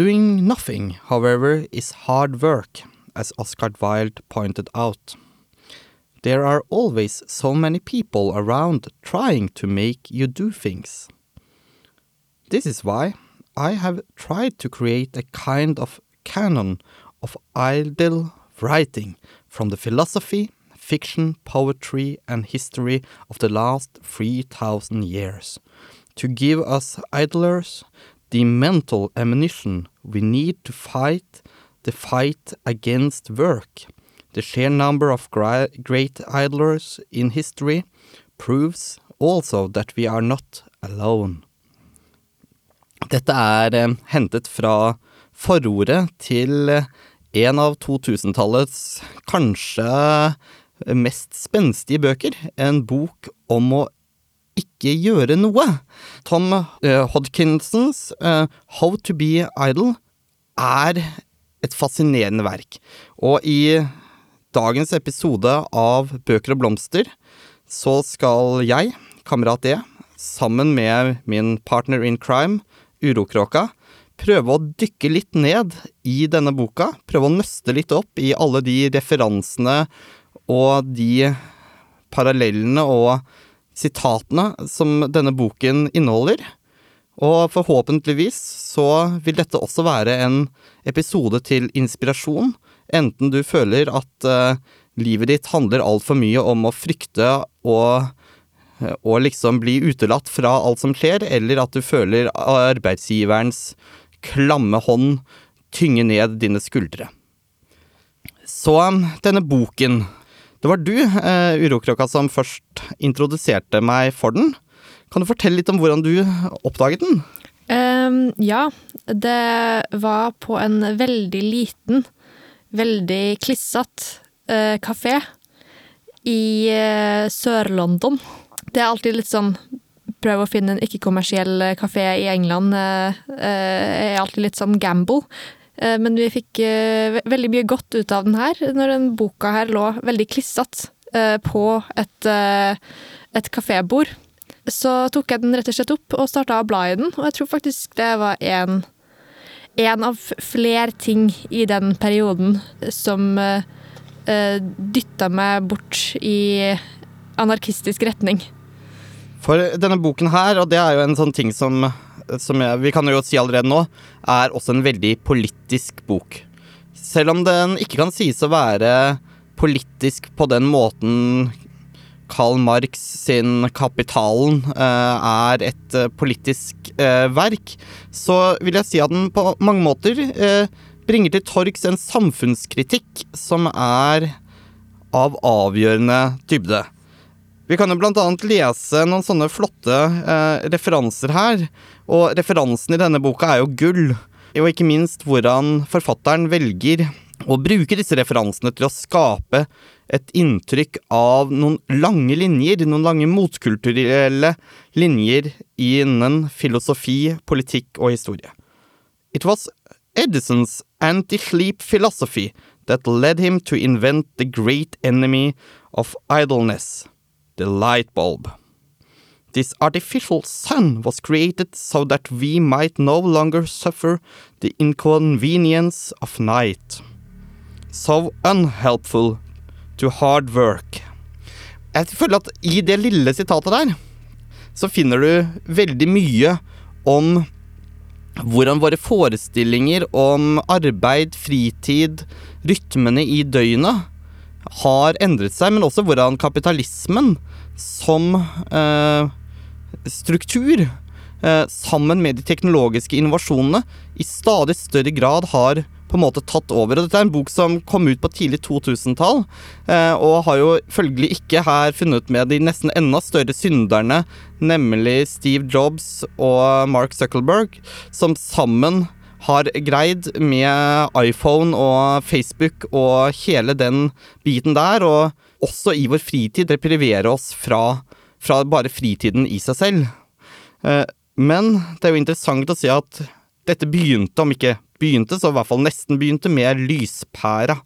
Doing nothing, however, is hard work, as Oscar Wilde pointed out. There are always so many people around trying to make you do things. This is why I have tried to create a kind of canon of idle writing from the philosophy, fiction, poetry, and history of the last 3000 years to give us idlers the mental ammunition we need to fight the fight against work. The sheer number of great idlers in history proves also that we are not alone. Dette er eh, hentet fra forordet til en av 2000-tallets kanskje mest spenstige bøker. En bok om å ikke gjøre noe. Tom uh, Hodkinsons uh, How to be idle er et fascinerende verk. Og i dagens episode av Bøker og blomster så skal jeg, kamerat E, sammen med min partner in crime, Urokråka, prøve å dykke litt ned i denne boka. Prøve å nøste litt opp i alle de referansene og de parallellene og sitatene som denne boken inneholder. Og forhåpentligvis så vil dette også være en episode til inspirasjon, enten du føler at uh, livet ditt handler altfor mye om å frykte og, og liksom bli utelatt fra alt som skjer, eller at du føler arbeidsgiverens klamme hånd tynge ned dine skuldre. Så denne boken det var du, uh, Urokråka, som først introduserte meg for den. Kan du fortelle litt om hvordan du oppdaget den? Um, ja, det var på en veldig liten, veldig klissete uh, kafé i uh, Sør-London. Det er alltid litt sånn Prøve å finne en ikke-kommersiell kafé i England uh, er alltid litt sånn gamble. Eh, men vi fikk eh, veldig mye godt ut av den her, når den boka her lå veldig klissete eh, på et, et kafébord. Så tok jeg den rett og slett opp og starta å bla i den, og jeg tror faktisk det var en, av flere ting i den perioden som uh, dytta meg bort i anarkistisk retning. For denne boken her, og det er jo en sånn ting som som jeg, vi kan jo si allerede nå, er også en veldig politisk bok. Selv om den ikke kan sies å være politisk på den måten Karl Marx sin 'Kapitalen' eh, er et eh, politisk eh, verk, så vil jeg si at den på mange måter bringer til torgs en samfunnskritikk som er av avgjørende dybde. Vi kan jo annet lese noen sånne flotte eh, referanser her. Og referansen i denne boka er jo gull. Og ikke minst hvordan forfatteren velger å bruke disse referansene til å skape et inntrykk av noen lange linjer, noen lange motkulturelle linjer innen filosofi, politikk og historie. It was Edisons anti-sleep philosophy that led him to invent the great enemy of idleness the light bulb. This artificial sun was created so that we might no longer suffer the inconvenience of night. So unhelpful to hard work. Jeg føler at i det lille sitatet der, så finner du veldig mye om hvordan våre forestillinger om arbeid, fritid, rytmene i døgnet har endret seg, men også hvordan kapitalismen som eh, struktur, eh, sammen med de teknologiske innovasjonene, i stadig større grad har på en måte tatt over. Og dette er en bok som kom ut på tidlig 2000-tall, eh, og har jo følgelig ikke her funnet med de nesten enda større synderne, nemlig Steve Jobs og Mark Zuckerberg, som sammen har greid med iPhone og Facebook og hele den biten der, og også i vår fritid reprivere oss fra, fra bare fritiden i seg selv. Eh, men det er jo interessant å si at dette begynte, om ikke begynte, så i hvert fall nesten begynte, med lyspæra.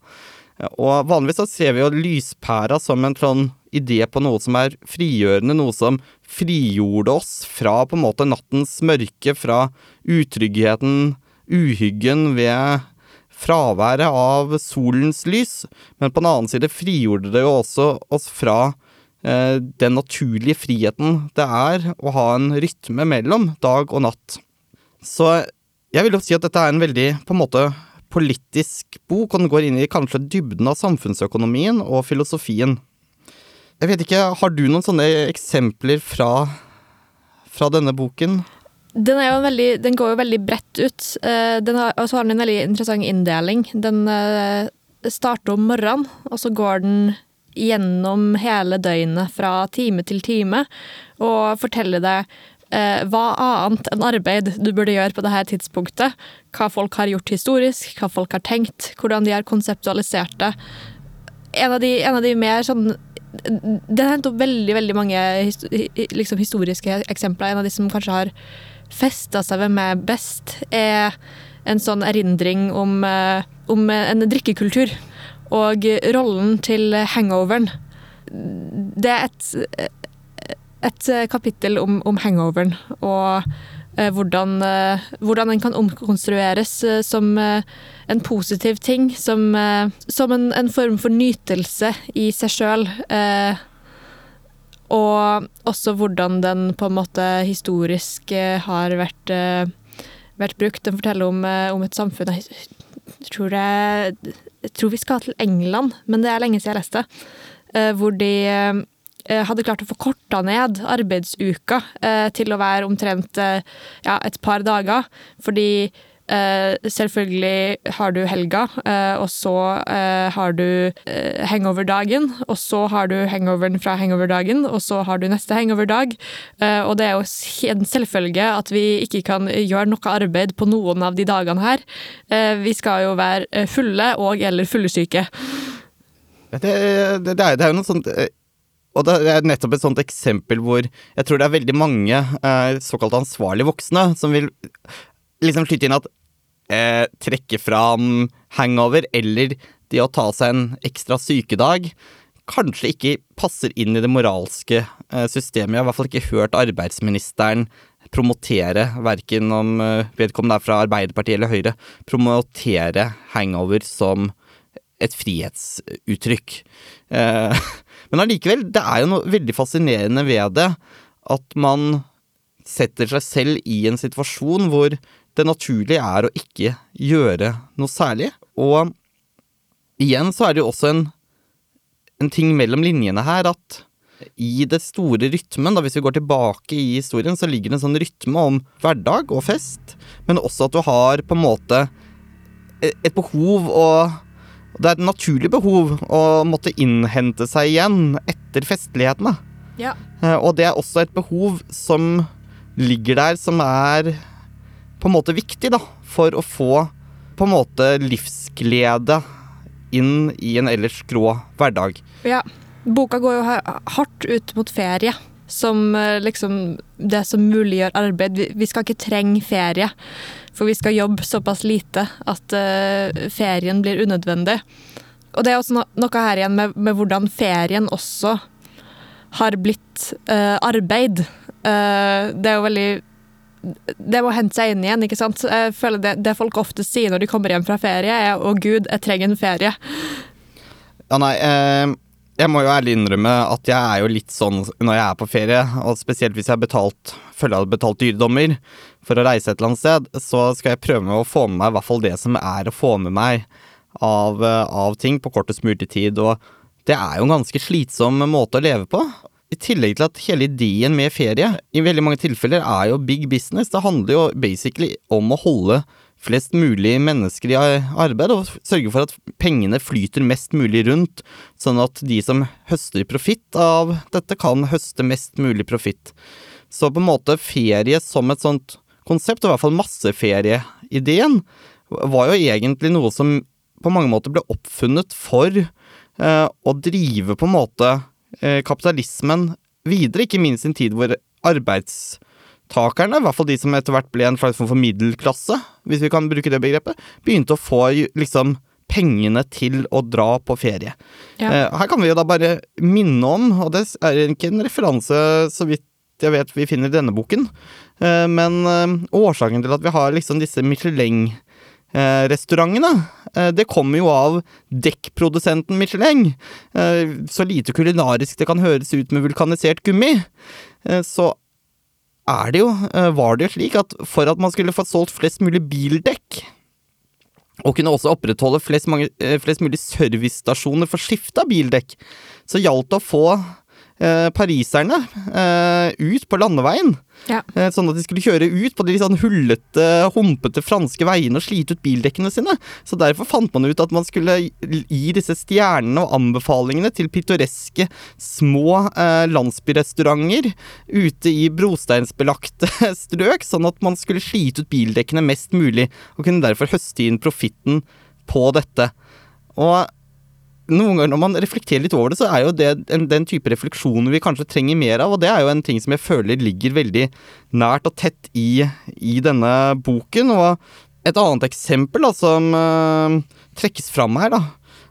Og vanligvis så ser vi jo lyspæra som en sånn idé på noe som er frigjørende, noe som frigjorde oss fra på en måte nattens mørke, fra utryggheten uhyggen ved fraværet av solens lys, men på den annen side frigjorde det jo også oss fra eh, den naturlige friheten det er å ha en rytme mellom dag og natt. Så jeg vil jo si at dette er en veldig på en måte politisk bok, og den går inn i kanskje dybden av samfunnsøkonomien og filosofien. Jeg vet ikke, Har du noen sånne eksempler fra, fra denne boken? Den, veldig, den, går jo veldig bredt ut. Eh, og så har den en veldig interessant inndeling. Den eh, starter om morgenen, og så går den gjennom hele døgnet fra time til time og forteller deg eh, hva annet enn arbeid du burde gjøre på dette tidspunktet. Hva folk har gjort historisk, hva folk har tenkt, hvordan de har konseptualisert det. En av de, en av de mer sånn Den henter opp veldig veldig mange liksom, historiske eksempler. En av de som kanskje har festa seg ved meg best, er en sånn erindring om, eh, om en drikkekultur. Og rollen til hangoveren. Det er et et eh, kapittel om, om hangoveren og eh, hvordan, eh, hvordan, den kan omkonstrueres eh, som eh, en positiv ting. Som, eh, som en, en, form for nytelse i seg sjøl. Og også hvordan den på en måte historisk har vært, vært brukt. Den forteller om, om et samfunn jeg tror, det, jeg tror vi skal til England, men det er lenge siden jeg leste. hvor de Eh, hadde klart å få korta ned arbeidsuka eh, til å være omtrent eh, ja, et par dager. Fordi Uh, selvfølgelig har du helga, uh, og så uh, har du hangover-dagen, og så har du hangoveren fra hangover-dagen, og så har du neste hangover-dag. og det er jo en selvfølge at vi ikke kan gjøre noe arbeid på noen av de dagene her. vi skal jo være fulle og eller fyllesyke. Det, det, det, er, det er jo noe sånt og det er nettopp et sånt eksempel hvor jeg tror det er veldig mange eh, såkalt ansvarlige voksne som vil liksom skyte inn at eh, trekke fram hangover eller det å ta seg en ekstra sykedag kanskje ikke passer inn i det moralske eh, systemet. Jeg har i hvert fall ikke hørt arbeidsministeren promotere, verken om eh, vedkommende er fra Arbeiderpartiet eller Høyre, promotere hangover som et frihetsuttrykk. Eh, men allikevel, det er jo noe veldig fascinerende ved det. At man setter seg selv i en situasjon hvor det naturlige er å ikke gjøre noe særlig. Og igjen så er det jo også en, en ting mellom linjene her at i det store rytmen, da hvis vi går tilbake i historien, så ligger det en sånn rytme om hverdag og fest, men også at du har på en måte et behov og det er et naturlig behov å måtte innhente seg igjen etter festlighetene. Ja. Eh, og det er også et behov som ligger der, som er på en måte viktig, da, for å få på en måte livsglede inn i en ellers grå hverdag. Ja. Boka går jo hardt ut mot ferie som eh, liksom det som muliggjør arbeid. Vi skal ikke trenge ferie. For vi skal jobbe såpass lite at uh, ferien blir unødvendig. Og det er også no noe her igjen med, med, hvordan ferien også har blitt uh, arbeid. Uh, det er jo veldig det må hente seg inn igjen. ikke sant? Jeg føler det, det folk ofte sier når de kommer hjem fra ferie, er 'å gud, jeg trenger en ferie'. Ja, nei, eh, jeg må jo ærlig innrømme at jeg er jo litt sånn når jeg er på ferie, og spesielt hvis jeg har betalt, føler jeg har betalt dyredommer for å reise et eller annet sted, så skal jeg prøve med å få med meg i hvert fall det som er å få med meg av, av ting på kortest mulig tid, og det er jo en ganske slitsom måte å leve på. I tillegg til at hele ideen med ferie i veldig mange tilfeller er jo big business. Det handler jo basically om å holde flest mulig mennesker i arbeid, og sørge for at pengene flyter mest mulig rundt, sånn at de som høster profitt av dette, kan høste mest mulig profitt. Så på en måte ferie som et sånt konsept, og i hvert fall masseferieideen, var jo egentlig noe som på mange måter ble oppfunnet for eh, å drive på en måte kapitalismen videre, ikke minst i en tid hvor arbeidstakerne, i hvert fall de som etter hvert ble en slags form for middelklasse, hvis vi kan bruke det begrepet, begynte å få liksom pengene til å dra på ferie. Ja. Eh, her kan vi jo da bare minne om, og det er ikke en referanse så vidt jeg vet vi finner i denne boken, Eh, men eh, årsaken til at vi har liksom disse Michelin-restaurantene, eh, det kommer jo av dekkprodusenten Michelin. Eh, Så lite kulinarisk det kan høres ut med vulkanisert gummi, eh, så er det jo, eh, var det jo slik at for at man skulle få solgt flest mulig bildekk, og kunne også opprettholde flest, mange, eh, flest mulig servicestasjoner for skifte av bildekk, så gjaldt det å få eh, pariserne eh, ut på landeveien. Ja. Eh, sånn at de skulle kjøre ut på de sånn hullete, humpete franske veiene og slite ut bildekkene sine. Så derfor fant man ut at man skulle gi disse stjernene og anbefalingene til pittoreske, små eh, landsbyrestauranter ute i brosteinsbelagte strøk, sånn at man skulle slite ut bildekkene mest mulig, og kunne derfor høste inn profitten på dette. Og noen ganger når man reflekterer litt over det, så er jo det en, den type refleksjoner vi kanskje trenger mer av, og det er jo en ting som jeg føler ligger veldig nært og tett i, i denne boken. Og et annet eksempel da, som uh, trekkes fram her, da,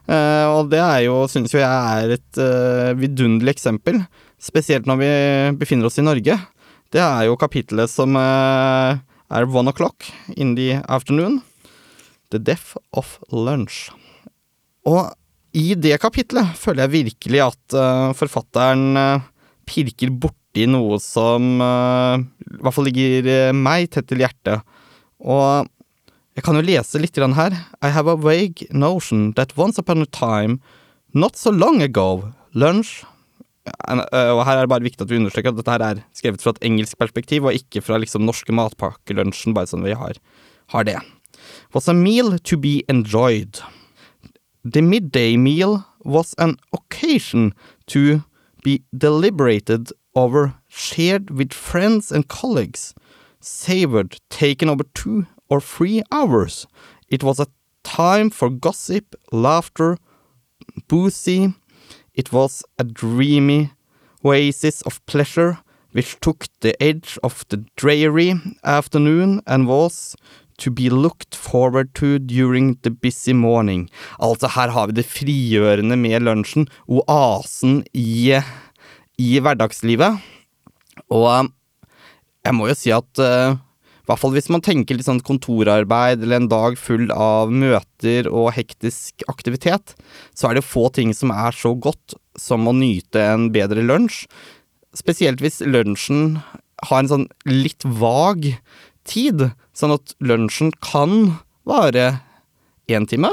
Uh, og det er jo, synes jo jeg er et uh, vidunderlig eksempel, spesielt når vi befinner oss i Norge. Det er jo kapitlet som uh, er one o'clock in the afternoon. The death of lunch. Og i det kapitlet føler jeg virkelig at eh, forfatteren eh, pirker borti noe som eh, i hvert fall ligger meg tett til hjertet. Og jeg kan jo lese litt her. I have a vague notion that once upon a time, not so long ago, lunch Og her er det bare viktig at vi understreker at dette her er skrevet fra et engelsk perspektiv, og ikke fra liksom norske matpakkelunsjen, bare sånn vi har, har det. Was a meal to be enjoyed. The midday meal was an occasion to be deliberated over, shared with friends and colleagues, savored, taken over two or three hours. It was a time for gossip, laughter, boozy. It was a dreamy oasis of pleasure which took the edge of the dreary afternoon and was to be looked forward to during the busy morning. Altså, her har vi det frigjørende med lunsjen, oasen i, i hverdagslivet. Og eh, jeg må jo si at eh, i hvert fall hvis man tenker litt sånn kontorarbeid eller en dag full av møter og hektisk aktivitet, så er det få ting som er så godt som å nyte en bedre lunsj. Spesielt hvis lunsjen har en sånn litt vag tid, sånn at lunsjen kan vare én time,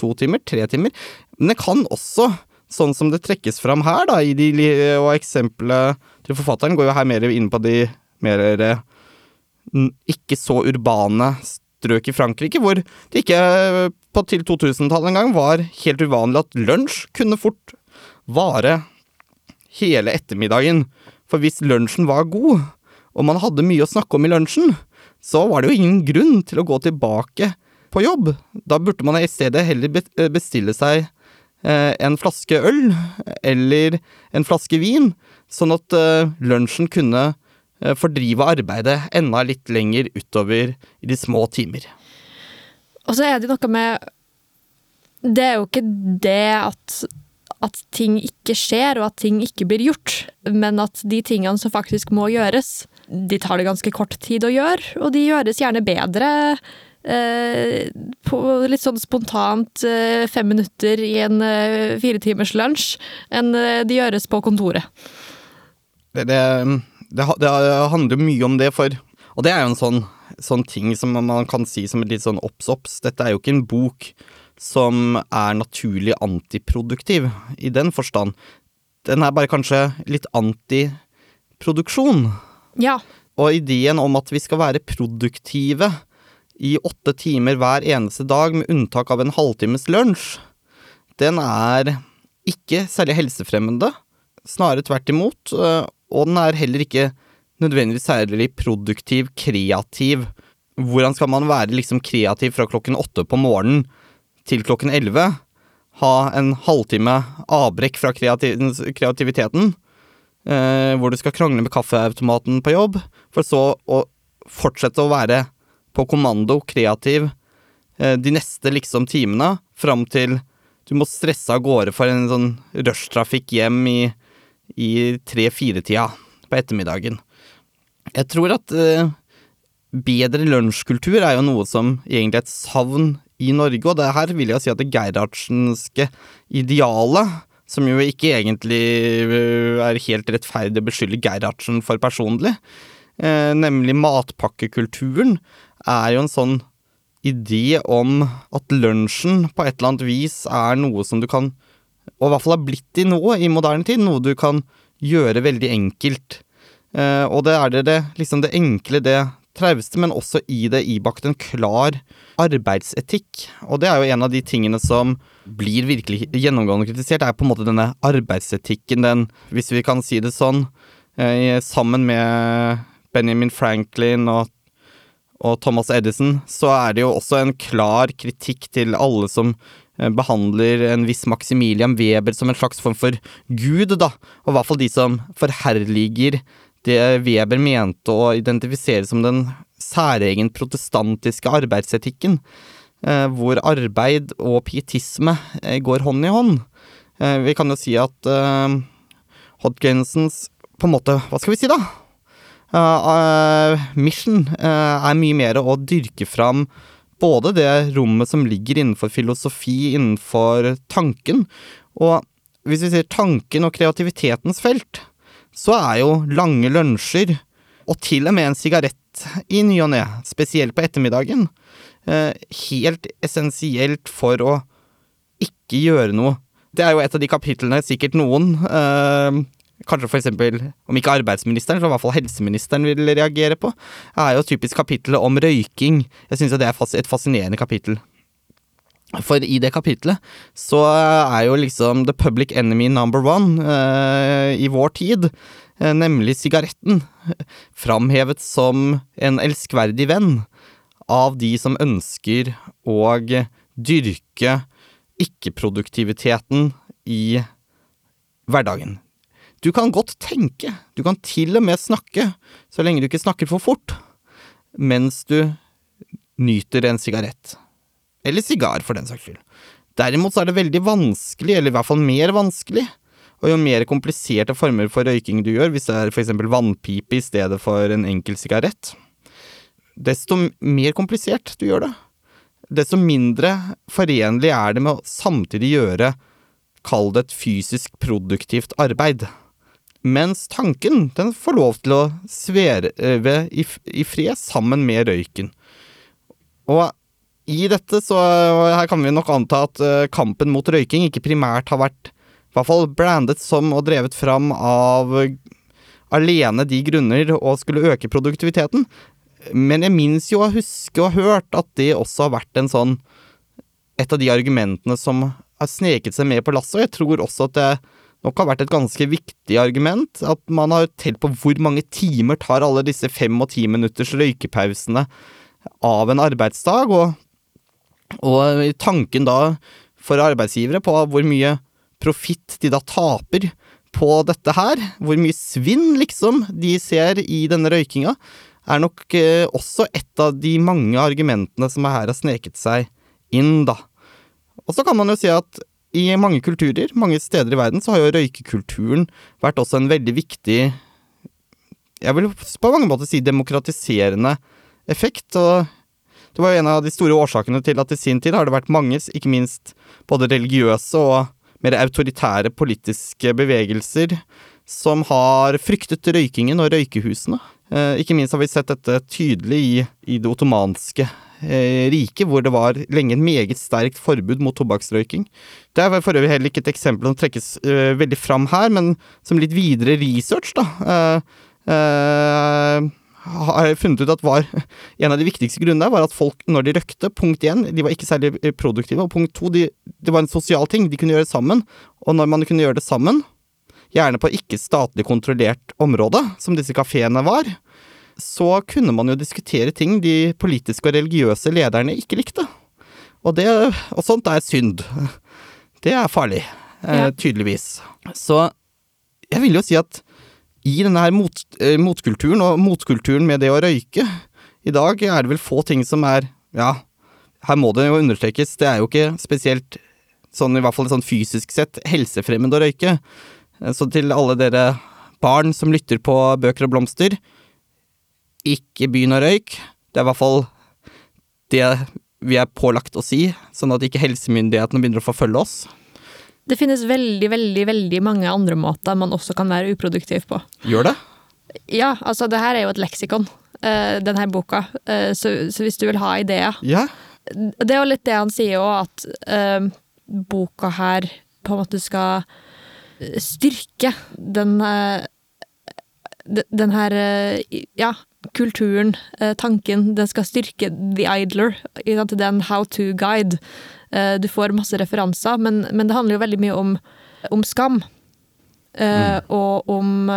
to timer, tre timer. Men det kan også, sånn som det trekkes fram her, da, i de, og eksempelet til forfatteren går jo her mer inn på de mer ikke så urbane strøk i Frankrike, hvor det ikke på til 2000-tallet engang var helt uvanlig at lunsj kunne fort vare hele ettermiddagen. For hvis lunsjen var god, og man hadde mye å snakke om i lunsjen, så var det jo ingen grunn til å gå tilbake på jobb. Da burde man i stedet heller bestille seg eh, en flaske øl eller en flaske vin, sånn at eh, lunsjen kunne eh, fordrive arbeidet enda litt lenger utover i de små timer. Og så er det noe med Det er jo ikke det at, at ting ikke skjer, og at ting ikke blir gjort, men at de tingene som faktisk må gjøres, de tar det ganske kort tid å gjøre, og de gjøres gjerne bedre eh, på litt sånn spontant eh, fem minutter i en eh, fire lunsj enn eh, de gjøres på kontoret. Det, det, det, det handler mye om det, for Og det er jo en sånn, sånn ting som man kan si som et litt sånn obs-obs. Dette er jo ikke en bok som er naturlig antiproduktiv, i den forstand. Den er bare kanskje litt antiproduksjon. Ja. Og ideen om at vi skal være produktive i åtte timer hver eneste dag, med unntak av en halvtimes lunsj, den er ikke særlig helsefremmende. Snarere tvert imot. øh, Og den er heller ikke nødvendigvis særlig produktiv, kreativ. Hvordan skal man være liksom kreativ fra klokken åtte på morgenen til klokken elleve? Ha en halvtime avbrekk fra kreativ kreativiteten? Eh, hvor du skal krangle med kaffeautomaten på jobb, for så å fortsette å være på kommando, kreativ, eh, de neste liksom timene, fram til du må stresse av gårde for en sånn rushtrafikk hjem i, i tre-fire-tida på ettermiddagen. Jeg tror at eh, bedre lunsjkultur er jo noe som egentlig er et savn i Norge, og det her vil jeg si at det Gerhardsenske idealet, som jo ikke egentlig eh, er helt rettferdig å beskylde Gerhardsen for personlig, eh, nemlig matpakkekulturen, er jo en sånn idé om at lunsjen på et eller annet vis er noe som du kan, og i hvert fall har blitt i nå i moderne tid, noe du kan gjøre veldig enkelt. Eh, og det er det, det, liksom det enkle, det trauste, men også i det ibakt en klar arbeidsetikk. Og det er jo en av de tingene som blir virkelig gjennomgående kritisert, er på en måte denne arbeidsetikken, den, hvis vi kan si det sånn, eh, sammen med Benjamin Franklin og, og Thomas Edison, så er det jo også en klar kritikk til alle som eh, behandler en viss Maximilian Weber som en slags form for gud, da. Og i hvert fall de som forherliger det Weber mente å identifisere som den særegen protestantiske arbeidsetikken, hvor arbeid og pietisme eh, går hånd i hånd. Vi kan jo si at Hodgkinsons på en måte, hva skal vi si da? Mission er mye mer å dyrke fram både det rommet som ligger innenfor filosofi, innenfor tanken, og hvis vi sier tanken og kreativitetens felt, så er jo lange lunsjer, og til og med en sigarett i ny og ne, spesielt på ettermiddagen, helt essensielt for å ikke gjøre noe. Det er jo et av de kapitlene sikkert noen kanskje for eksempel, om ikke arbeidsministeren, så i hvert fall helseministeren vil reagere på, er jo typisk kapittelet om røyking. Jeg syns det er et fascinerende kapittel. For i det kapitlet så er jo liksom the public enemy number one eh, i vår tid, eh, nemlig sigaretten, framhevet som en elskverdig venn av de som ønsker å dyrke ikke-produktiviteten i hverdagen. Du kan godt tenke, du kan til og med snakke, så lenge du ikke snakker for fort, mens du nyter en sigarett. Eller sigar, for den saks skyld. Derimot så er det veldig vanskelig, eller i hvert fall mer vanskelig, og jo mer kompliserte former for røyking du gjør, hvis det er for eksempel vannpipe i stedet for en enkel sigarett, desto mer komplisert du gjør det, desto mindre forenlig er det med å samtidig gjøre, kall det et fysisk produktivt arbeid. Mens tanken, den får lov til å sveve i, i fred sammen med røyken. Og i dette så her kan vi nok anta at uh, kampen mot røyking ikke primært har vært i hvert fall brandet som og drevet fram av alene de grunner å skulle øke produktiviteten. Men jeg minnes jo å huske og hørt at det også har vært en sånn et av de argumentene som har sneket seg med på lasset, og jeg tror også at det nok har vært et ganske viktig argument. At man har telt på hvor mange timer tar alle disse fem og ti minutters røykepausene av en arbeidsdag, og, og tanken da for arbeidsgivere på hvor mye profitt de da taper på dette her, hvor mye svinn liksom de ser i denne røykinga, er nok eh, også et av de mange argumentene som her har sneket seg inn, da. Og så kan man jo si at i mange kulturer, mange steder i verden, så har jo røykekulturen vært også en veldig viktig Jeg vil på mange måter si demokratiserende effekt. og det var jo en av de store årsakene til at i sin tid har det vært mange, ikke minst både religiøse og mer autoritære politiske bevegelser, som har fryktet røykingen og røykehusene. Eh, ikke minst har vi sett dette tydelig i, i det ottomanske riket, hvor det var lenge et meget sterkt forbud mot tobakksrøyking. Det er for øvrig heller ikke et eksempel som trekkes uh, veldig fram her, men som litt videre research, da uh, uh, har funnet ut at var en av de viktigste grunnene var at folk, når de røkte, punkt én, de var ikke særlig produktive, og punkt to, de, det var en sosial ting, de kunne gjøre det sammen, og når man kunne gjøre det sammen, gjerne på ikke statlig kontrollert område, som disse kafeene var, så kunne man jo diskutere ting de politiske og religiøse lederne ikke likte. Og, det, og sånt er synd. Det er farlig, eh, ja. tydeligvis. Så jeg vil jo si at i denne her mot, eh, motkulturen, og motkulturen med det å røyke I dag er det vel få ting som er Ja, her må det jo understrekes, det er jo ikke spesielt sånn i hvert fall sånn fysisk sett helsefremmende å røyke. Så til alle dere barn som lytter på Bøker og blomster, ikke begynn å røyke. Det er i hvert fall det vi er pålagt å si, sånn at ikke helsemyndighetene begynner å forfølge oss. Det finnes veldig, veldig, veldig mange andre måter man også kan være uproduktiv på. Gjør det? Ja, altså det her er jo et leksikon, uh, den boka, uh, så, så, hvis du vil ha ideer Ja. Det er jo litt det han sier òg, at boka her på en måte skal styrke den den her ja, kulturen, tanken, den skal styrke The Idler. Den how to guide. Du får masse referanser, men, men det handler jo veldig mye om, om skam. Mm. Og om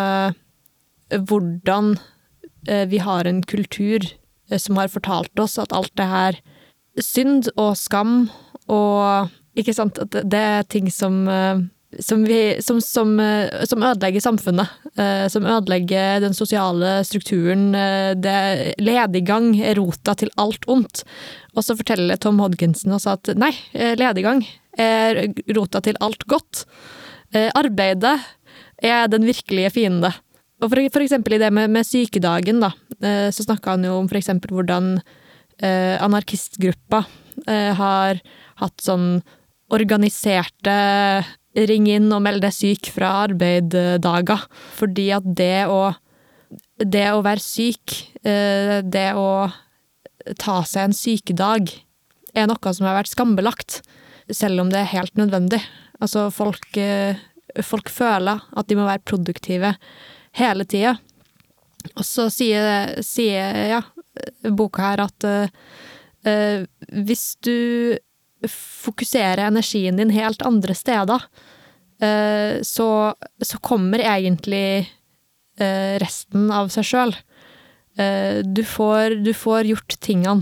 hvordan eh, vi har en kultur eh, som har fortalt oss at alt det her synd og skam og Ikke sant? At det er ting som eh, som, vi, som, som, som, ødelegger samfunnet. Som ødelegger den sosiale strukturen. Det lediggang er rota til alt ondt. Og så forteller Tom Hodkinson også at nei, lediggang er rota til alt godt. Arbeidet er den virkelige fiende. Og for, for eksempel i det med, med sykedagen, da, eh, så snakka han jo om for eksempel hvordan eh, anarkistgruppa eh, har hatt sånn organiserte ring inn og meld deg syk fra arbeid-dager. Fordi at det å, det å være syk, eh, det å ta seg en sykedag, er noe som har vært skambelagt. Selv om det er helt nødvendig. Altså, folk, eh, folk føler at de må være produktive hele tida. Og så sier, sier ja, boka her at uh, hvis du fokuserer energien din helt andre steder, uh, så, så, kommer egentlig uh, resten av seg sjøl. Du, du, får gjort tingene.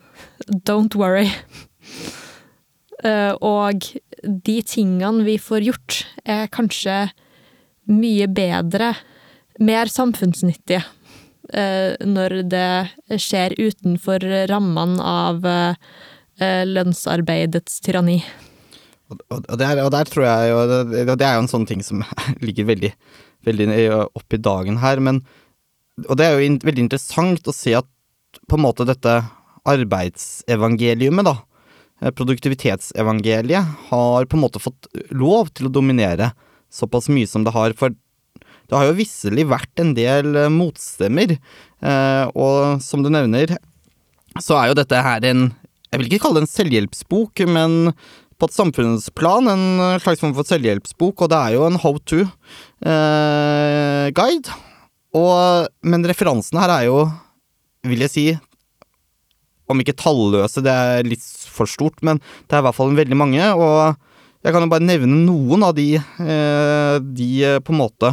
Don't worry. og de tingene vi får gjort, er kanskje mye bedre mer samfunnsnyttige eh, når det skjer utenfor rammene av eh, lønnsarbeidets tyranni. Og, der, og der tror jeg jo det, det er jo en sånn ting som ligger veldig, veldig opp i dagen her, men Og det er jo in, veldig interessant å se at på en måte dette arbeidsevangeliumet, da, eh, produktivitetsevangeliet, har på en måte fått lov til å dominere såpass mye som det har. For det har jo visselig vært en del eh, motstemmer, eh, og som du nevner, så er jo dette her en Jeg vil ikke kalle det en selvhjelpsbok, men på et samfunnsplan en slags form for selvhjelpsbok, og det er jo en how to-guide. Eh, men referansene her er jo, vil jeg si, om ikke talløse, det er litt for stort, men det er i hvert fall veldig mange, og jeg kan jo bare nevne noen av de, de på en måte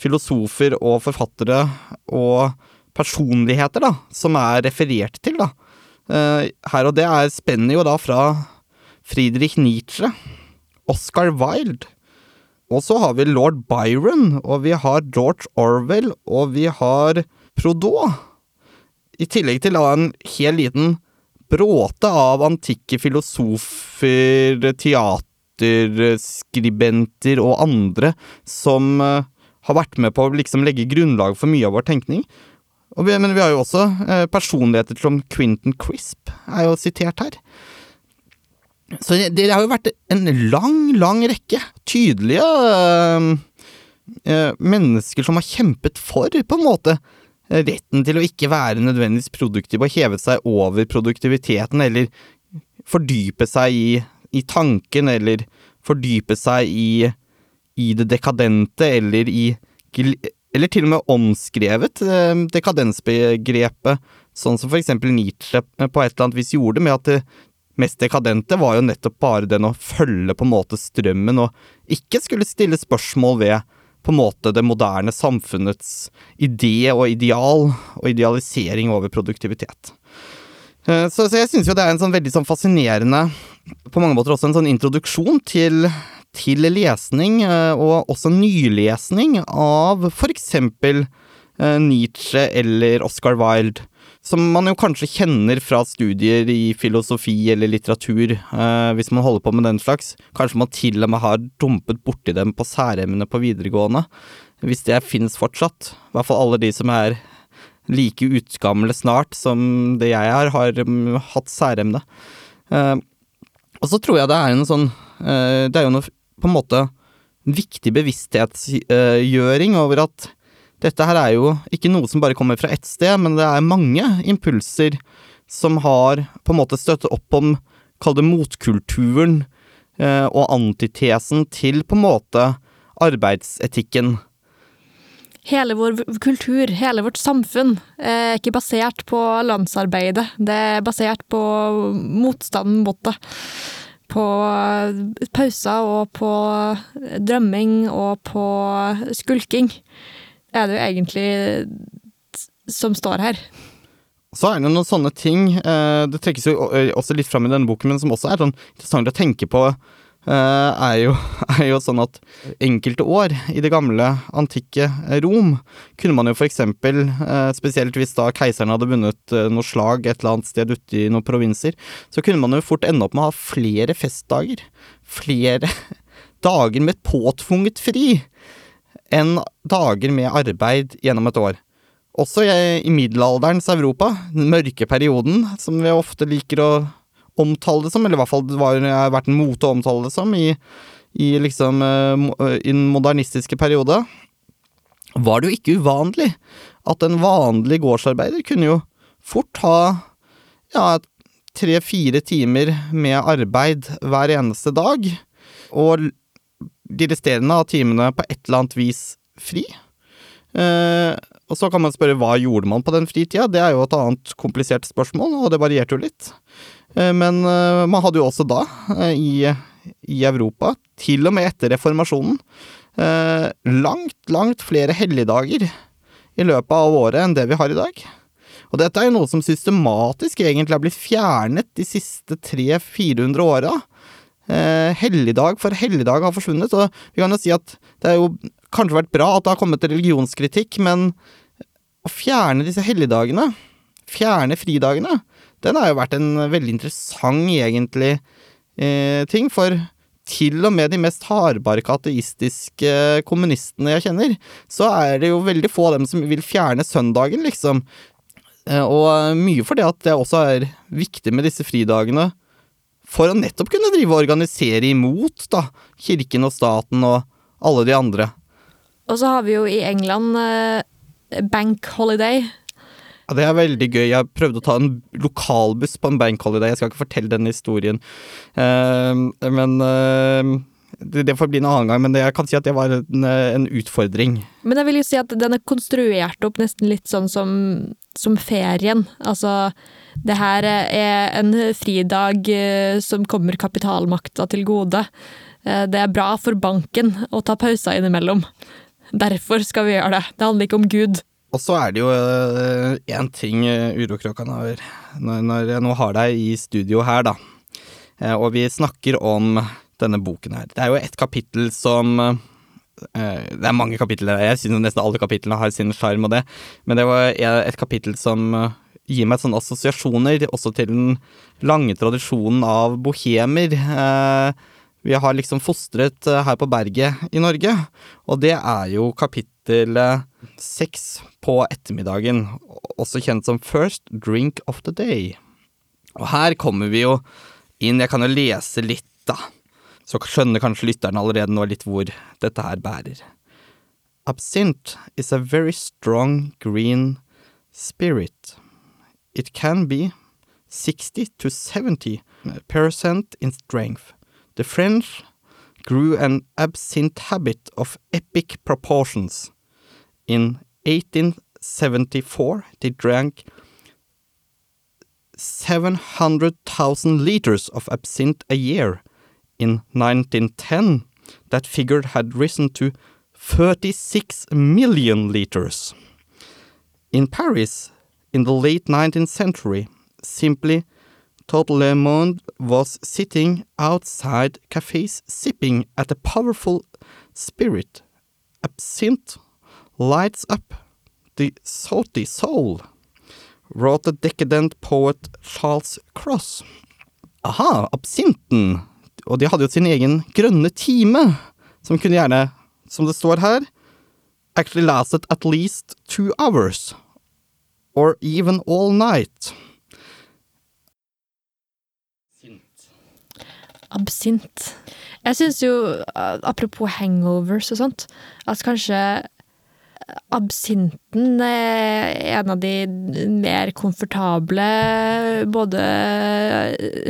filosofer og forfattere og personligheter da, som er referert til. da. Uh, her og det er spenner jo da fra Friedrich Nietzsche, Oscar Wilde, og så har vi lord Byron, og vi har George Orwell, og vi har Proudot. I tillegg til en hel liten bråte av antikke filosofer, teaterskribenter og andre som uh, har vært med på å liksom legge grunnlag for mye av vår tenkning. Vi, men vi har jo også eh, personligheter som Quentin Crisp, er jo sitert her. Så det, det har jo vært en lang, lang rekke tydelige øh, øh, mennesker som har kjempet for, på en måte, retten til å ikke være nødvendigvis produktiv og heve seg over produktiviteten, eller fordype seg i, i tanken, eller fordype seg i i det dekadente, eller i Eller til og med omskrevet eh, dekadensbegrepet, sånn som for eksempel Nietzsche på et eller annet vis gjorde, med at det mest dekadente var jo nettopp bare den å følge på en måte strømmen, og ikke skulle stille spørsmål ved på en måte det moderne samfunnets idé og ideal, og idealisering over produktivitet. Eh, så, så jeg syns jo det er en sånn veldig sånn fascinerende, på mange måter også en sånn introduksjon til til lesning, eh, og også nylesning, av for eksempel eh, Nietzsche eller Oscar Wilde. Som man jo kanskje kjenner fra studier i filosofi eller litteratur, eh, hvis man holder på med den slags. Kanskje man til og med har dumpet borti dem på særemne på videregående. Hvis det finnes fortsatt. I hvert fall alle de som er like utgamle snart som det jeg er, har mm, hatt særemne. Og så tror jeg det er en sånn Det er jo noe på en måte viktig bevissthetsgjøring over at dette her er jo ikke noe som bare kommer fra ett sted, men det er mange impulser som har på en måte støttet opp om, kall det motkulturen, eh, og antitesen til på en måte arbeidsetikken. Hele vår kultur, hele vårt samfunn, er ikke basert på landsarbeidet. Det er basert på motstanden mot det. På pauser og på drømming og på skulking er det jo egentlig som står her. Så er det noen sånne ting, eh, det trekkes jo også litt fram i denne boken, men som også er sånn interessant å tenke på, er jo, er jo sånn at enkelte år i det gamle, antikke Rom kunne man jo for eksempel, eh, spesielt hvis da keiseren hadde vunnet noe slag et eller annet sted ute i noen provinser, så kunne man jo fort ende opp med å ha flere festdager. Flere dager med påtvunget fri enn dager med arbeid gjennom et år. Også i middelalderens Europa, den mørke perioden, som vi ofte liker å omtale det som, eller i hvert fall det har vært en mote å omtale det som, i, i liksom i den modernistiske periode, var det jo ikke uvanlig at en vanlig gårdsarbeider kunne jo fort ha ja, tre-fire timer med arbeid hver eneste dag, og de resterende av timene på et eller annet vis fri. Eh, og så kan man spørre hva gjorde man på den fritida? Det er jo et annet komplisert spørsmål, og det varierte jo litt. Eh, men eh, man hadde jo også da, eh, i, i Europa, til og med etter reformasjonen, langt, langt flere helligdager i løpet av året enn det vi har i dag. Og dette er jo noe som systematisk egentlig har blitt fjernet de siste 300-400 åra. Helligdag for helligdag har forsvunnet, og vi kan jo si at det har jo kanskje vært bra at det har kommet religionskritikk, men å fjerne disse helligdagene, fjerne fridagene, den har jo vært en veldig interessant, egentlig, eh, ting. For til og med de mest hardbarka ateistiske kommunistene jeg kjenner, så er det jo veldig få av dem som vil fjerne søndagen, liksom. Eh, og mye fordi at det også er viktig med disse fridagene for å nettopp kunne drive og organisere imot da, kirken og staten og alle de andre. Og så har vi jo i England eh, bank holiday. Ja, Det er veldig gøy. Jeg prøvde å ta en lokalbuss på en bankholiday. Jeg skal ikke fortelle den historien. Uh, men uh, det, får bli en annen gang, men jeg kan si at det var en, en, utfordring. Men jeg vil jo si at den er konstruert opp nesten litt sånn som, som ferien. Altså, det her er en fridag uh, som kommer kapitalmakta til gode. Det er bra for banken å ta pauser innimellom. Derfor skal vi gjøre det. Det handler ikke om Gud. Og så er det jo én uh, ting, urokråkene har når, når, jeg nå har deg i studio her, da, uh, og vi snakker om denne boken her. Det er jo et kapittel som Det er mange kapitler, jeg synes nesten alle kapitlene har sin sjarm og det, men det var et kapittel som gir meg sånne assosiasjoner også til den lange tradisjonen av bohemer. Vi har liksom fostret eh, her på berget i Norge. Og det er jo kapittel seks på ettermiddagen, også kjent som First Drink of the Day. Og her kommer vi jo inn, jeg kan jo lese litt, da. Så skjønner kanskje lytteren allerede nå litt hvor dette her bærer. Absinthe is a very strong green spirit. It can be 60 to 70 percent in strength. The French grew an absinthe habit of epic proportions. In 1874, they drank 700,000 liters of absinthe a year. In 1910, that figure had risen to 36 million liters. In Paris, in the late 19th century, simply Total Le Monde was sitting outside cafes sipping at a powerful spirit. Absinthe lights up the salty soul, wrote the decadent poet Charles Cross. Aha, absinten! Og de hadde jo sin egen grønne time, som kunne gjerne, som det står her, actually lasted at least two hours. or even all night. Absint. Jeg syns jo, eh, apropos hangovers og sånt, at kanskje absinten er en av de mer komfortable både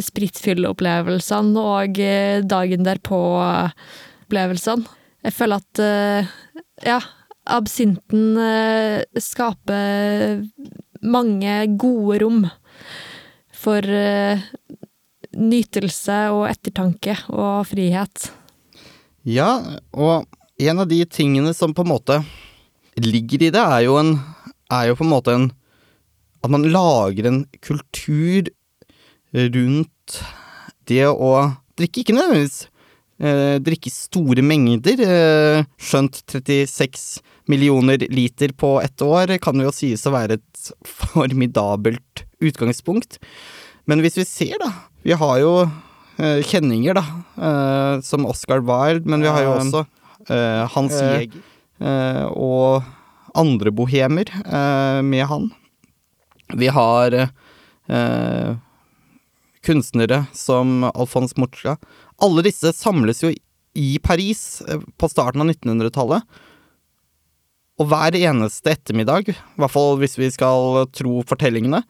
spritfylleopplevelsene og eh, dagen derpå-opplevelsene. Jeg føler at eh, ja, absinten eh, skaper mange gode rom for nytelse og ettertanke og frihet. Ja, og en av de tingene som på en måte ligger i det, er jo, en, er jo på en måte en At man lager en kultur rundt det å drikke. Ikke nødvendigvis eh, drikke store mengder. Eh, skjønt 36 millioner liter på ett år kan jo sies å være et formidabelt utgangspunkt. Men hvis vi ser, da Vi har jo eh, kjenninger, da, eh, som Oscar Wilde, men vi har jo også eh, Hans Eh. Eh, og andre bohemer eh, med han. Vi har eh, kunstnere som Alphonse Mucha. Alle disse samles jo i Paris på starten av 1900-tallet. Og hver eneste ettermiddag, i hvert fall hvis vi skal tro fortellingene,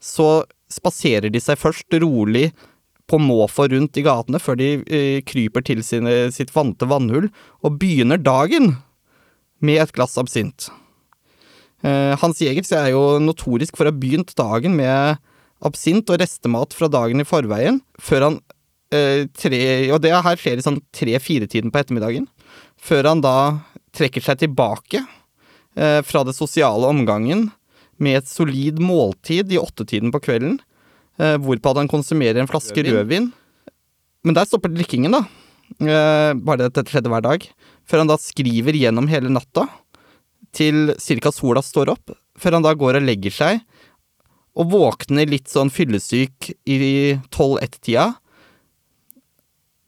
så spaserer de seg først rolig på måfå rundt i gatene før de kryper til sine, sitt vante vannhull og begynner dagen med et glass absint. Eh, Hans Jegers er jo notorisk for å ha begynt dagen med absint og restemat fra dagen i forveien, før han eh, tre, Og det her skjer i sånn tre-fire-tiden på ettermiddagen. Før han da trekker seg tilbake eh, fra det sosiale omgangen med et solid måltid i åttetiden på kvelden, hvorpå han konsumerer en flaske rødvin. Men der stopper drikkingen, da. Bare det at dette skjedde hver dag. Før han da skriver gjennom hele natta, til cirka sola står opp. Før han da går og legger seg, og våkner litt sånn fyllesyk i 12-1-tida.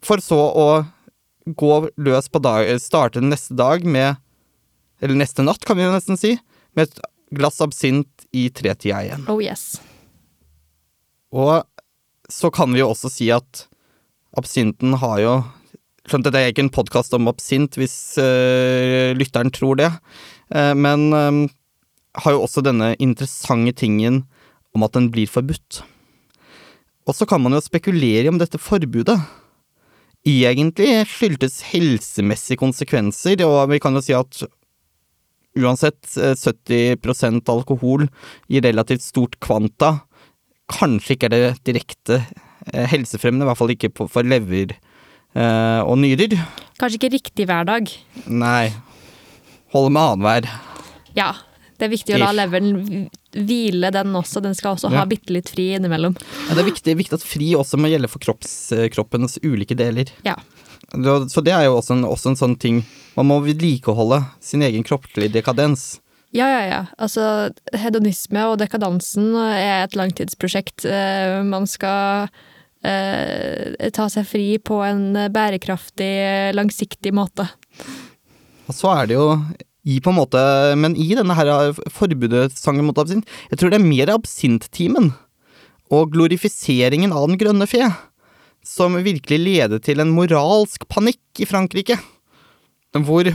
For så å gå løs på dag, starte neste dag med Eller neste natt, kan vi jo nesten si. Med et glass absint i tretida igjen. Oh yes. Og så kan vi jo også si at absinten har jo Skjønt dette er ikke en podkast om absint, hvis øh, lytteren tror det, Eh, men øh, har jo også denne interessante tingen om at den blir forbudt. Og så kan man jo spekulere om dette forbudet egentlig skyldtes helsemessige konsekvenser, og vi kan jo si at uansett eh, 70% alkohol i relativt stort kvanta kanskje ikke er det direkte eh, helsefremmende, i hvert fall ikke for lever eh, og nyrer. Kanskje ikke riktig hver dag. Nei. Holde med annenhver. Ja, det er viktig å la leveren hvile, den også. Den skal også Ja. ha bitte litt fri innimellom. Ja, det er viktig, viktig at fri også må gjelde for kropps, eh, kroppens ulike deler. Ja. Så det er jo også en, også en sånn ting Man må vedlikeholde sin egen kroppslige dekadens. Ja, ja, ja. Altså, hedonisme og dekadansen er et langtidsprosjekt. Eh, Man skal eh, ta seg fri på en bærekraftig, langsiktig måte. Og så er det jo i på en måte Men i denne her forbudet sangen mot absint Jeg tror det er mer absinttimen og glorifiseringen av den grønne fe som virkelig leder til en moralsk panikk i Frankrike. Hvor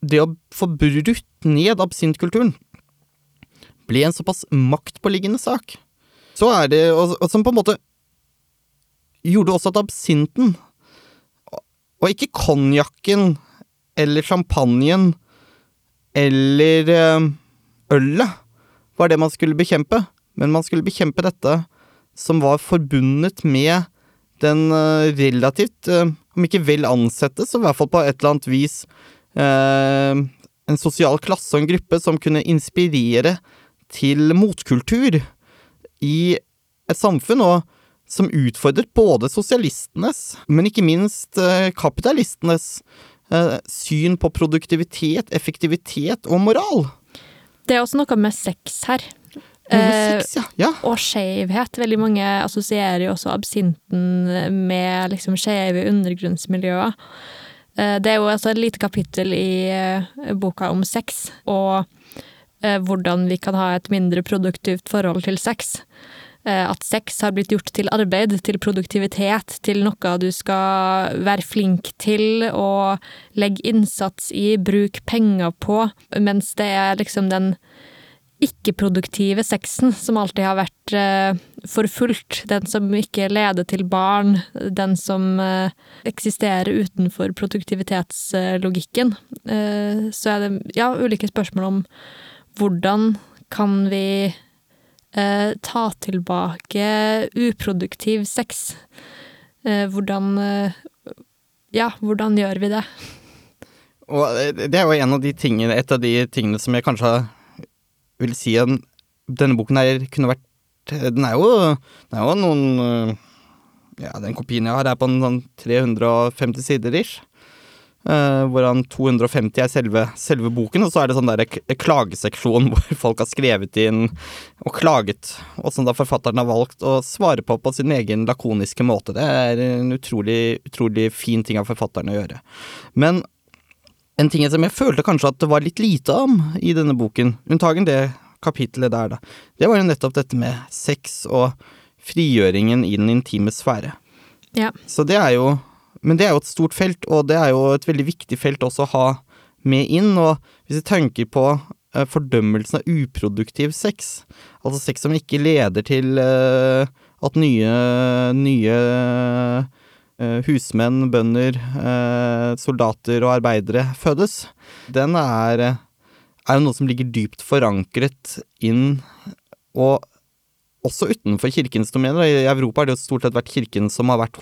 det å få brutt ned absintkulturen ble en såpass maktpåliggende sak. Så er det, og, og som på en måte gjorde også at absinten, og ikke konjakken eller champagnen eller eh, ølet var det man skulle bekjempe, men man skulle bekjempe dette som var forbundet med den eh, relativt, eh, om ikke vel ansette, så i hvert fall på et eller annet vis en sosial klasse og en gruppe som kunne inspirere til motkultur i et samfunn, og som utfordret både sosialistenes, men ikke minst eh, kapitalistenes eh, syn på produktivitet, effektivitet og moral. Det er også noe med sex her. Eh, seks, ja. ja. og skjevhet. Veldig mange assosierer jo også absinten med liksom skjeve undergrunnsmiljøer. Eh, Det er jo altså et lite kapittel i eh, boka om sex, og hvordan vi kan ha et mindre produktivt forhold til sex. Eh, at sex har blitt gjort til arbeid, til produktivitet, til noe du skal være flink til og legge innsats i, bruk penger på, mens det er liksom den ikke-produktive sexen som alltid har vært eh, forfulgt. Den som ikke leder til barn, den som eh, eksisterer utenfor produktivitetslogikken. Eh, så er det ja, ulike spørsmål om hvordan kan vi eh, ta tilbake uproduktiv sex? Eh, hvordan eh, Ja, hvordan gjør vi det? Og det er jo en av de tingene, et av de tingene som jeg kanskje vil si at denne boken her kunne vært Den er jo, den er jo noen Ja, den kopien jeg har, er på en sånn 350 sider ish. Uh, hvorav 250 er selve, selve, boken, og så er det sånn der klageseksjon hvor folk har skrevet inn og klaget, og som da forfatteren har valgt å svare på på sin egen lakoniske måte. Det er en utrolig, utrolig fin ting av forfatteren å gjøre. Men en ting som jeg følte kanskje at det var litt lite om i denne boken, unntagen det kapitlet der, da, det var jo nettopp dette med sex og frigjøringen i den intime sfære. Ja. Så det er jo Men det er jo et stort felt, og det er jo et veldig viktig felt også å ha med inn. Og hvis vi tenker på uh, fordømmelsen av uproduktiv sex, altså sex som ikke leder til uh, at nye, nye Eh, husmenn, bønder, eh, soldater og arbeidere fødes, den er, er jo noe som ligger dypt forankret inn, og også utenfor kirkens domener. I Europa har det jo stort sett vært kirken som har vært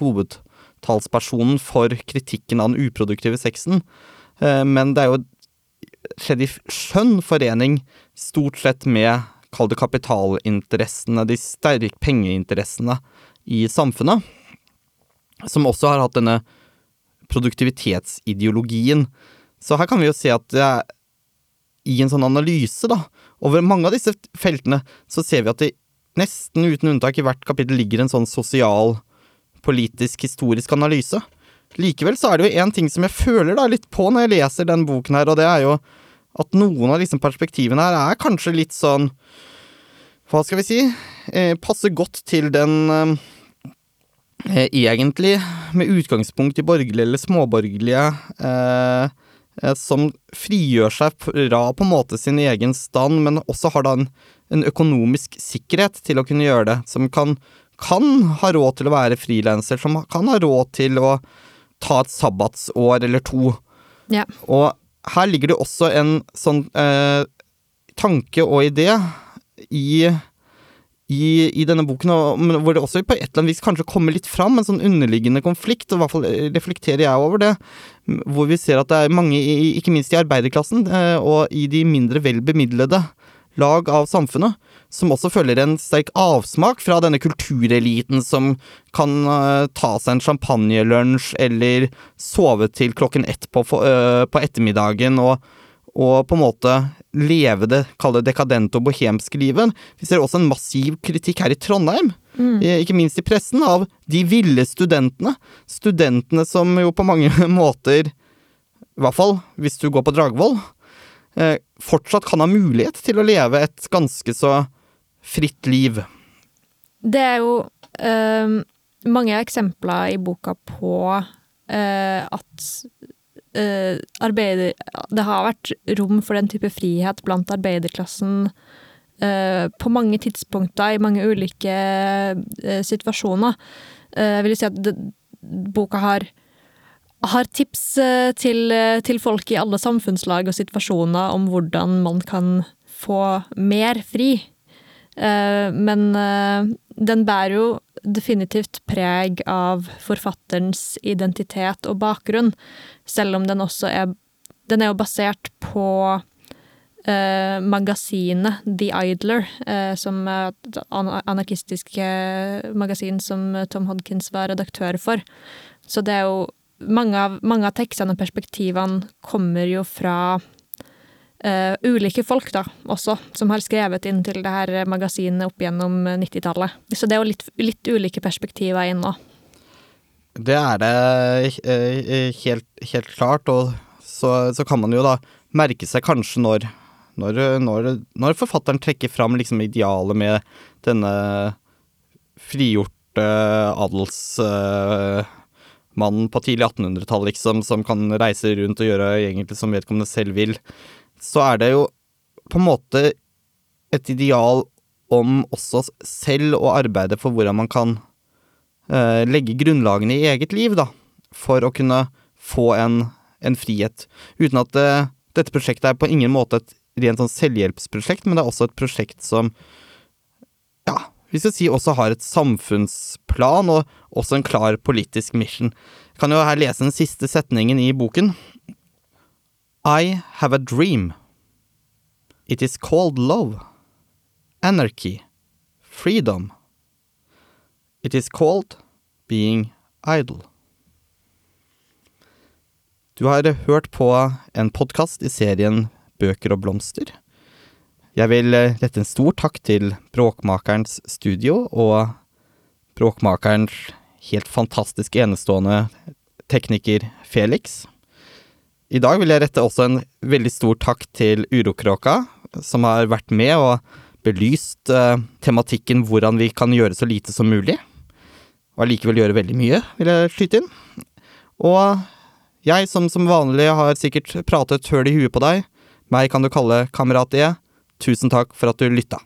hovedtalspersonen for kritikken av den uproduktive sexen, eh, men det er jo skjedd i skjønn forening stort sett med, kall det kapitalinteressene, de sterke pengeinteressene i samfunnet som også har hatt denne produktivitetsideologien. Så her kan vi jo se at det er i en sånn analyse, da, over mange av disse feltene, så ser vi at det nesten uten unntak i hvert kapittel ligger en sånn sosial, politisk, historisk analyse. Likevel så er det jo én ting som jeg føler da litt på når jeg leser den boken her, og det er jo at noen av disse perspektivene her er kanskje litt sånn Hva skal vi si? Eh, passer godt til den eh, eh, egentlig med utgangspunkt i borgerlige eller småborgerlige eh, eh, som frigjør seg fra på en måte sin egen stand, men også har da en, en økonomisk sikkerhet til å kunne gjøre det. Som kan, kan ha råd til å være frilanser, som kan ha råd til å ta et sabbatsår eller to. Ja. Og her ligger det også en sånn eh, tanke og idé i i, i, denne boken, og, hvor det også på et eller annet vis kanskje kommer litt fram en sånn underliggende konflikt, og i hvert fall reflekterer jeg over det, hvor vi ser at det er mange, ikke minst i arbeiderklassen, eh, og i de mindre vel bemidlede lag av samfunnet, som også føler en sterk avsmak fra denne kultureliten som kan uh, ta seg en champagnelunsj eller sove til klokken ett på, uh, på ettermiddagen og og på en måte leve det kall det dekadente og bohemske livet. Vi ser også en massiv kritikk her i Trondheim, mm. ikke minst i pressen, av de ville studentene. Studentene som jo på mange måter, i hvert fall hvis du går på Dragvoll, eh, fortsatt kan ha mulighet til å leve et ganske så fritt liv. Det er jo øh, mange eksempler i boka på øh, at eh, arbeider... Det har vært rom for den type frihet blant arbeiderklassen på mange tidspunkter, i mange ulike situasjoner. Jeg vil si at det, boka har har tips til, til folk i alle samfunnslag og situasjoner om hvordan man kan få mer fri. Eh, men den bærer jo definitivt preg av forfatterens identitet og bakgrunn, selv om den også er Den er jo basert på eh, magasinet The Idler, eh, som er et anarkistisk magasin som Tom Hodkins var redaktør for. Så det er jo Mange av, mange av tekstene og perspektivene kommer jo fra uh, ulike folk, da, også, som har skrevet inn til det her magasinet opp gjennom 90-tallet. Så det er jo litt, litt ulike perspektiver inn nå. Det er det uh, helt, helt, klart, og så, så, kan man jo da merke seg kanskje når Når, når, når forfatteren trekker fram liksom idealet med denne frigjorte adelsmannen på tidlig 1800-tall, liksom, som kan reise rundt og gjøre egentlig som vedkommende selv vil, så er det jo på en måte et ideal om også selv å arbeide for hvordan man kan eh, legge grunnlagene i eget liv, da, for å kunne få en, en frihet. Uten at det, dette prosjektet er på ingen måte et rent sånn selvhjelpsprosjekt, men det er også et prosjekt som ja, vi skal si også har et samfunnsplan og også en klar politisk mission. Jeg kan jo her lese den siste setningen i boken. I have a dream. It is called love. Anarchy. Freedom. It is called being idle. Du har hørt på en podkast i serien Bøker og blomster. Jeg vil eh, rette en stor takk til Bråkmakerens studio og Bråkmakerens helt fantastisk enestående tekniker Felix. I dag vil jeg rette også en veldig stor takk til Urokråka, som har vært med og belyst uh, tematikken hvordan vi kan gjøre så lite som mulig. Og allikevel gjøre veldig mye, vil jeg skyte inn. Og jeg som som vanlig har sikkert pratet høl i huet på deg. Meg kan du kalle kamerat E. Tusen takk for at du lytta.